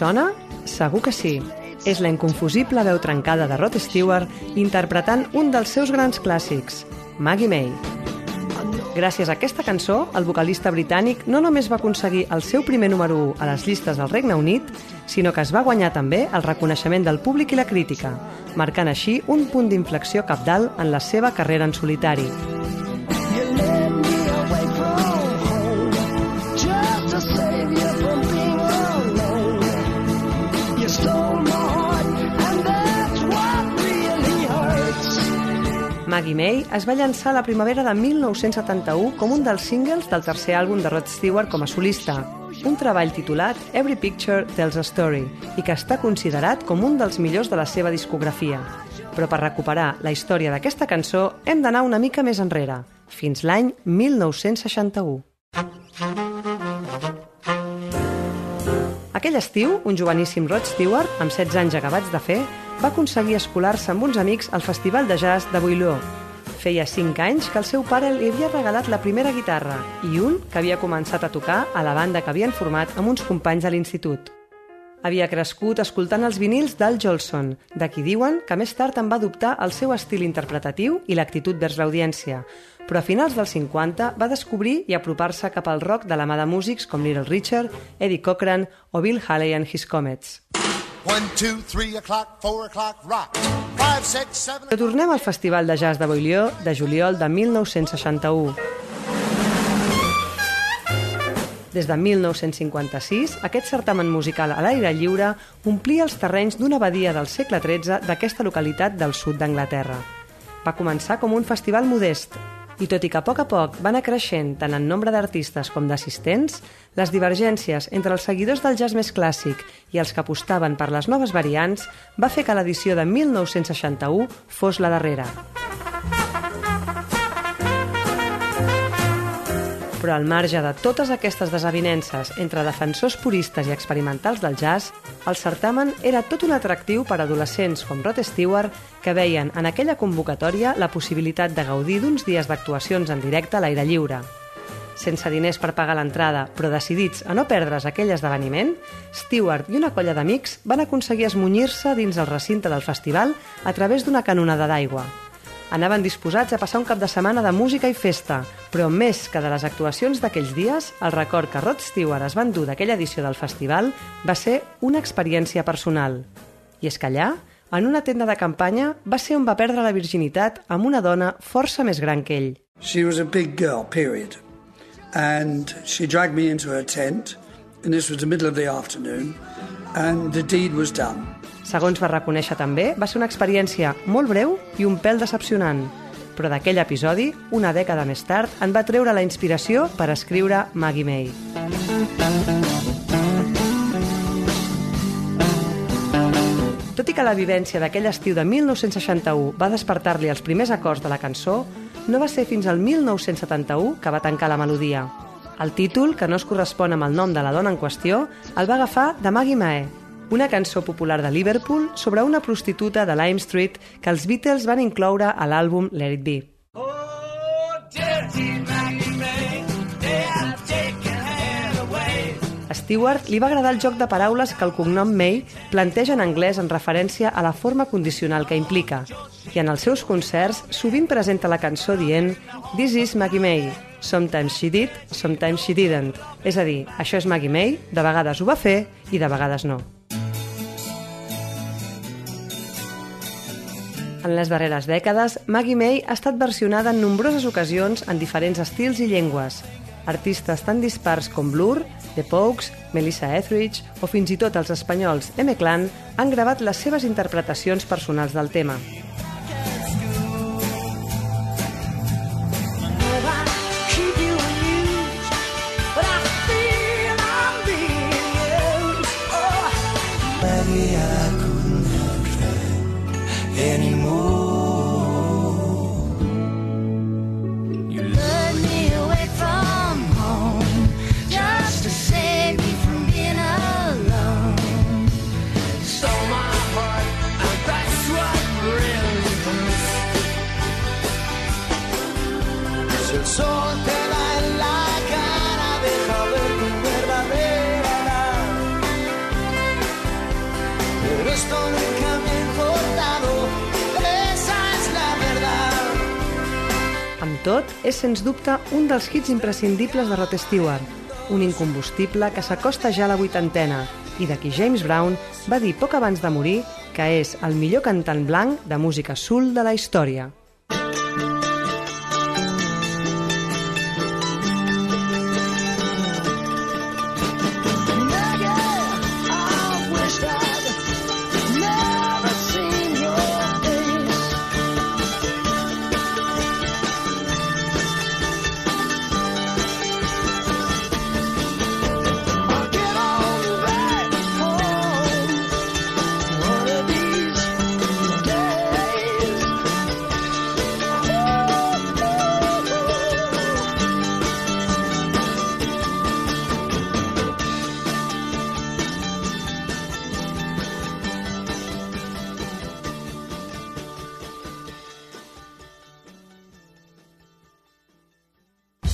Sona? Segur que sí. És la inconfusible veu trencada de Rod Stewart interpretant un dels seus grans clàssics, Maggie May. Gràcies a aquesta cançó, el vocalista britànic no només va aconseguir el seu primer número 1 a les llistes del Regne Unit, sinó que es va guanyar també el reconeixement del públic i la crítica, marcant així un punt d'inflexió capdalt en la seva carrera en solitari. Maggie May es va llançar a la primavera de 1971 com un dels singles del tercer àlbum de Rod Stewart com a solista, un treball titulat Every Picture Tells a Story i que està considerat com un dels millors de la seva discografia. Però per recuperar la història d'aquesta cançó hem d'anar una mica més enrere, fins l'any 1961. Aquell estiu, un joveníssim Rod Stewart, amb 16 anys acabats de fer, va aconseguir escolar-se amb uns amics al Festival de Jazz de Boileau. Feia 5 anys que el seu pare li havia regalat la primera guitarra i un que havia començat a tocar a la banda que havien format amb uns companys de l'institut. Havia crescut escoltant els vinils d'Al Jolson, de qui diuen que més tard en va adoptar el seu estil interpretatiu i l'actitud vers l'audiència, però a finals dels 50 va descobrir i apropar-se cap al rock de la mà de músics com Little Richard, Eddie Cochran o Bill Haley and His Comets. One, two, three o'clock, four o'clock, rock. Five, six, seven. Però tornem al Festival de Jazz de Boileau de juliol de 1961. Des de 1956, aquest certamen musical a l'aire lliure omplia els terrenys d'una abadia del segle XIII d'aquesta localitat del sud d'Anglaterra. Va començar com un festival modest, i tot i que a poc a poc va anar creixent tant en nombre d'artistes com d'assistents, les divergències entre els seguidors del jazz més clàssic i els que apostaven per les noves variants va fer que l'edició de 1961 fos la darrera. Però al marge de totes aquestes desavinences entre defensors puristes i experimentals del jazz, el certamen era tot un atractiu per a adolescents com Rod Stewart que veien en aquella convocatòria la possibilitat de gaudir d'uns dies d'actuacions en directe a l'aire lliure. Sense diners per pagar l'entrada, però decidits a no perdre's aquell esdeveniment, Stewart i una colla d'amics van aconseguir esmunyir-se dins el recinte del festival a través d'una canonada d'aigua. Anaven disposats a passar un cap de setmana de música i festa, però més que de les actuacions d'aquells dies, el record que Rod Stewart es va endur d'aquella edició del festival va ser una experiència personal. I és que allà, en una tenda de campanya, va ser on va perdre la virginitat amb una dona força més gran que ell. She was a big girl, period. And she dragged me into her tent, and this was the middle of the afternoon, and the deed was done. Segons va reconèixer també, va ser una experiència molt breu i un pèl decepcionant. Però d'aquell episodi, una dècada més tard, en va treure la inspiració per escriure Maggie May. Tot i que la vivència d'aquell estiu de 1961 va despertar-li els primers acords de la cançó, no va ser fins al 1971 que va tancar la melodia. El títol, que no es correspon amb el nom de la dona en qüestió, el va agafar de Maggie Mae, una cançó popular de Liverpool sobre una prostituta de Lime Street que els Beatles van incloure a l'àlbum Let It Be. Stewart li va agradar el joc de paraules que el cognom May planteja en anglès en referència a la forma condicional que implica. I en els seus concerts sovint presenta la cançó dient This is Maggie May, sometimes she did, sometimes she didn't. És a dir, això és Maggie May, de vegades ho va fer i de vegades no. En les darreres dècades, Maggie May ha estat versionada en nombroses ocasions en diferents estils i llengües. Artistes tan dispars com Blur, The Pogues, Melissa Etheridge o fins i tot els espanyols M-Clan han gravat les seves interpretacions personals del tema. El sol te da en la cara, deja ver tu verdadera edad. Pero esto nunca me ha importado, esa es la verdad. Amb tot, és sens dubte un dels hits imprescindibles de Rod Stewart, un incombustible que s'acosta ja a la vuitantena i de qui James Brown va dir poc abans de morir que és el millor cantant blanc de música soul de la història.